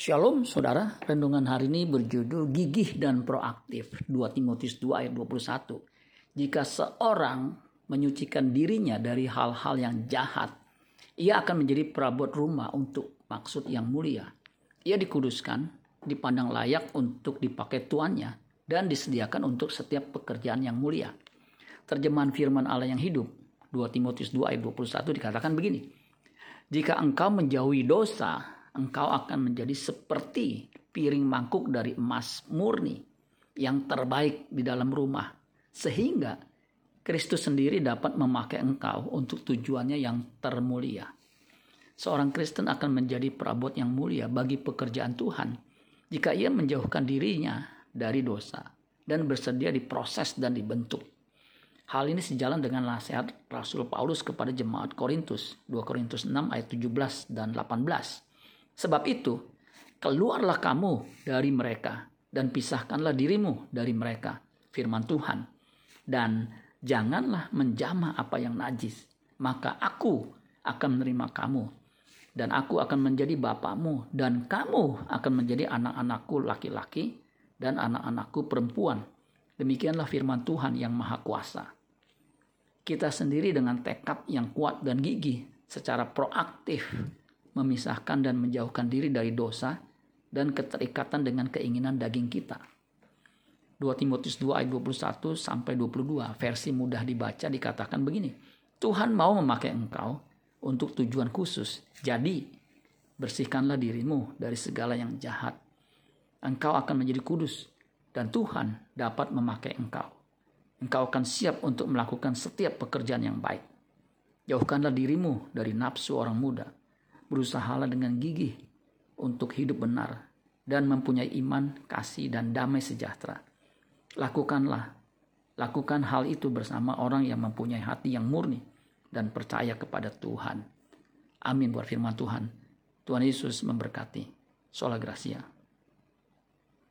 Shalom saudara, renungan hari ini berjudul Gigih dan Proaktif 2 Timotius 2 ayat 21. Jika seorang menyucikan dirinya dari hal-hal yang jahat, ia akan menjadi perabot rumah untuk maksud yang mulia. Ia dikuduskan, dipandang layak untuk dipakai tuannya, dan disediakan untuk setiap pekerjaan yang mulia. Terjemahan firman Allah yang hidup 2 Timotius 2 ayat 21 dikatakan begini. Jika engkau menjauhi dosa, engkau akan menjadi seperti piring mangkuk dari emas murni yang terbaik di dalam rumah, sehingga Kristus sendiri dapat memakai engkau untuk tujuannya yang termulia. Seorang Kristen akan menjadi perabot yang mulia bagi pekerjaan Tuhan jika ia menjauhkan dirinya dari dosa dan bersedia diproses dan dibentuk. Hal ini sejalan dengan nasihat Rasul Paulus kepada jemaat Korintus, 2 Korintus 6 ayat 17 dan 18. Sebab itu, keluarlah kamu dari mereka dan pisahkanlah dirimu dari mereka, firman Tuhan. Dan janganlah menjamah apa yang najis, maka aku akan menerima kamu dan aku akan menjadi bapakmu dan kamu akan menjadi anak-anakku laki-laki dan anak-anakku perempuan. Demikianlah firman Tuhan yang Maha Kuasa. Kita sendiri dengan tekad yang kuat dan gigih secara proaktif memisahkan dan menjauhkan diri dari dosa dan keterikatan dengan keinginan daging kita. 2 Timotius 2 ayat 21 sampai 22 versi mudah dibaca dikatakan begini. Tuhan mau memakai engkau untuk tujuan khusus. Jadi bersihkanlah dirimu dari segala yang jahat. Engkau akan menjadi kudus dan Tuhan dapat memakai engkau. Engkau akan siap untuk melakukan setiap pekerjaan yang baik. Jauhkanlah dirimu dari nafsu orang muda berusahalah dengan gigih untuk hidup benar dan mempunyai iman, kasih, dan damai sejahtera. Lakukanlah, lakukan hal itu bersama orang yang mempunyai hati yang murni dan percaya kepada Tuhan. Amin buat firman Tuhan. Tuhan Yesus memberkati. Sola Gracia.